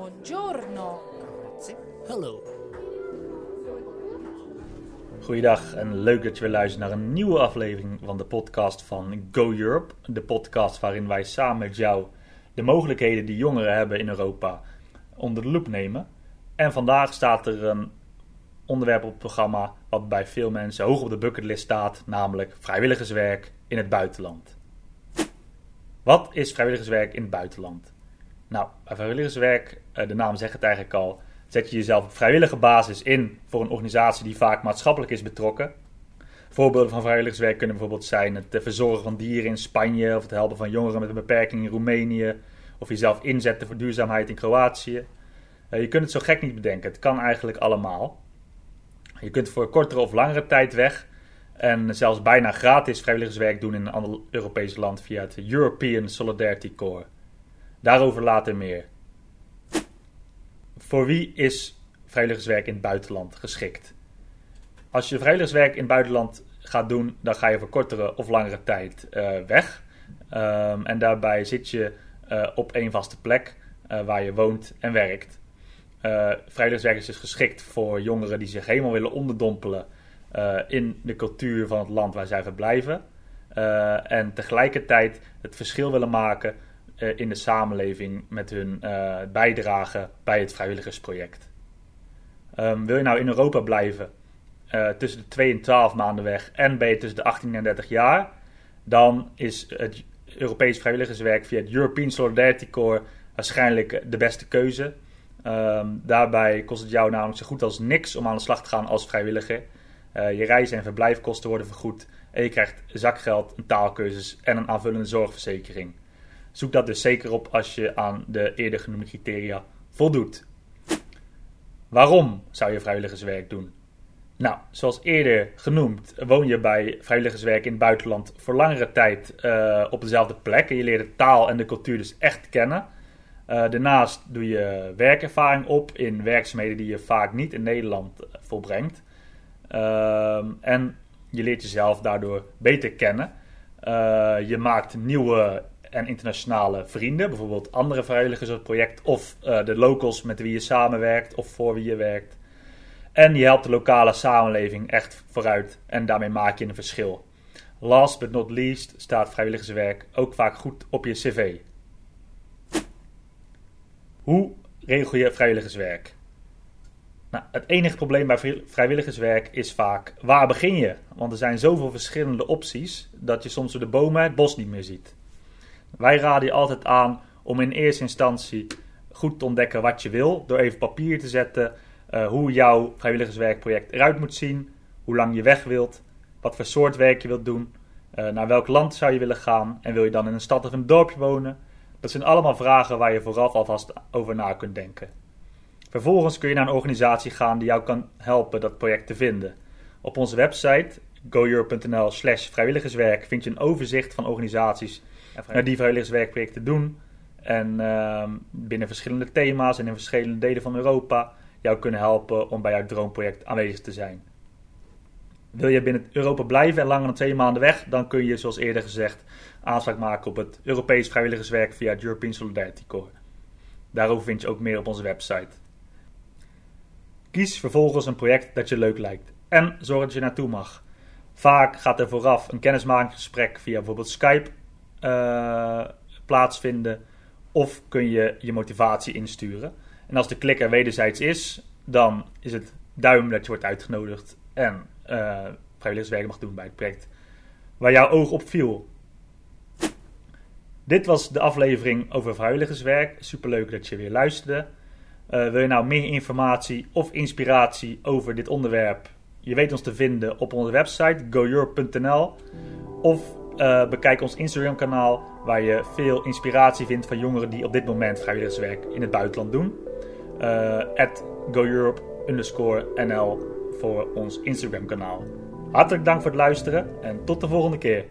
Buongiorno. Hallo. Goeiedag en leuk dat je weer luistert naar een nieuwe aflevering van de podcast van Go Europe. De podcast waarin wij samen met jou de mogelijkheden die jongeren hebben in Europa onder de loep nemen. En vandaag staat er een onderwerp op het programma wat bij veel mensen hoog op de bucketlist staat, namelijk vrijwilligerswerk in het buitenland. Wat is vrijwilligerswerk in het buitenland? Nou, vrijwilligerswerk, eh, de naam zegt het eigenlijk al, zet je jezelf op vrijwillige basis in voor een organisatie die vaak maatschappelijk is betrokken. Voorbeelden van vrijwilligerswerk kunnen bijvoorbeeld zijn het verzorgen van dieren in Spanje, of het helpen van jongeren met een beperking in Roemenië, of jezelf inzetten voor duurzaamheid in Kroatië. Eh, je kunt het zo gek niet bedenken, het kan eigenlijk allemaal. Je kunt voor kortere of langere tijd weg en zelfs bijna gratis vrijwilligerswerk doen in een ander Europees land via het European Solidarity Corps. Daarover later meer. Voor wie is vrijwilligerswerk in het buitenland geschikt? Als je vrijwilligerswerk in het buitenland gaat doen, dan ga je voor kortere of langere tijd uh, weg. Um, en daarbij zit je uh, op één vaste plek uh, waar je woont en werkt. vrijwilligerswerk is dus geschikt voor jongeren die zich helemaal willen onderdompelen in de cultuur van het land waar zij verblijven. en tegelijkertijd het verschil willen maken in de samenleving met hun uh, bijdrage bij het vrijwilligersproject. Um, wil je nou in Europa blijven, uh, tussen de 2 en 12 maanden weg en ben je tussen de 18 en 30 jaar, dan is het Europees vrijwilligerswerk via het European Solidarity Corps waarschijnlijk de beste keuze. Um, daarbij kost het jou namelijk zo goed als niks om aan de slag te gaan als vrijwilliger. je reis- en verblijfkosten worden vergoed en je krijgt zakgeld, een taalkursus en een aanvullende zorgverzekering. Zoek dat dus zeker op als je aan de eerder genoemde criteria voldoet. Waarom zou je vrijwilligerswerk doen? Nou, zoals eerder genoemd, woon je bij vrijwilligerswerk in het buitenland voor langere tijd uh, op dezelfde plek. En je leert de taal en de cultuur dus echt kennen. Uh, daarnaast doe je werkervaring op in werkzaamheden die je vaak niet in Nederland volbrengt. Uh, en je leert jezelf daardoor beter kennen. Uh, je maakt nieuwe en internationale vrienden, bijvoorbeeld andere vrijwilligers op het project of uh, de locals met wie je samenwerkt of voor wie je werkt. En je helpt de lokale samenleving echt vooruit en daarmee maak je een verschil. Last but not least staat vrijwilligerswerk ook vaak goed op je cv. Hoe regel je vrijwilligerswerk? Nou, het enige probleem bij vrijwilligerswerk is vaak waar begin je? Want er zijn zoveel verschillende opties dat je soms door de bomen het bos niet meer ziet. Wij raden je altijd aan om in eerste instantie goed te ontdekken wat je wil. Door even papier te zetten uh, hoe jouw vrijwilligerswerkproject eruit moet zien. Hoe lang je weg wilt. Wat voor soort werk je wilt doen. Uh, naar welk land zou je willen gaan. En wil je dan in een stad of een dorpje wonen. Dat zijn allemaal vragen waar je vooraf alvast over na kunt denken. Vervolgens kun je naar een organisatie gaan die jou kan helpen dat project te vinden. Op onze website goeuro.nl slash vrijwilligerswerk vind je een overzicht van organisaties uh, die vrijwilligerswerkprojecten doen. En uh, binnen verschillende thema's en in verschillende delen van Europa jou kunnen helpen om bij jouw droomproject aanwezig te zijn. Wil je binnen Europa blijven en langer dan twee maanden weg, dan kun je, zoals eerder gezegd, aanspraak maken op het Europees vrijwilligerswerk via het European Solidarity Corps. Daarover vind je ook meer op onze website. Kies vervolgens een project dat je leuk lijkt en zorg dat je naartoe mag. Vaak gaat er vooraf een kennismakingsgesprek via bijvoorbeeld Skype uh, plaatsvinden. Of kun je je motivatie insturen. En als de klik er wederzijds is, dan is het duim dat je wordt uitgenodigd en uh, vrijwilligerswerk mag doen bij het project waar jouw oog op viel. Dit was de aflevering over vrijwilligerswerk. Superleuk dat je weer luisterde. Uh, wil je nou meer informatie of inspiratie over dit onderwerp? Je weet ons te vinden op onze website goeurope.nl of uh, bekijk ons Instagram kanaal waar je veel inspiratie vindt van jongeren die op dit moment vrijwilligerswerk in het buitenland doen. Uh, at GoEurope NL voor ons Instagram kanaal. Hartelijk dank voor het luisteren en tot de volgende keer.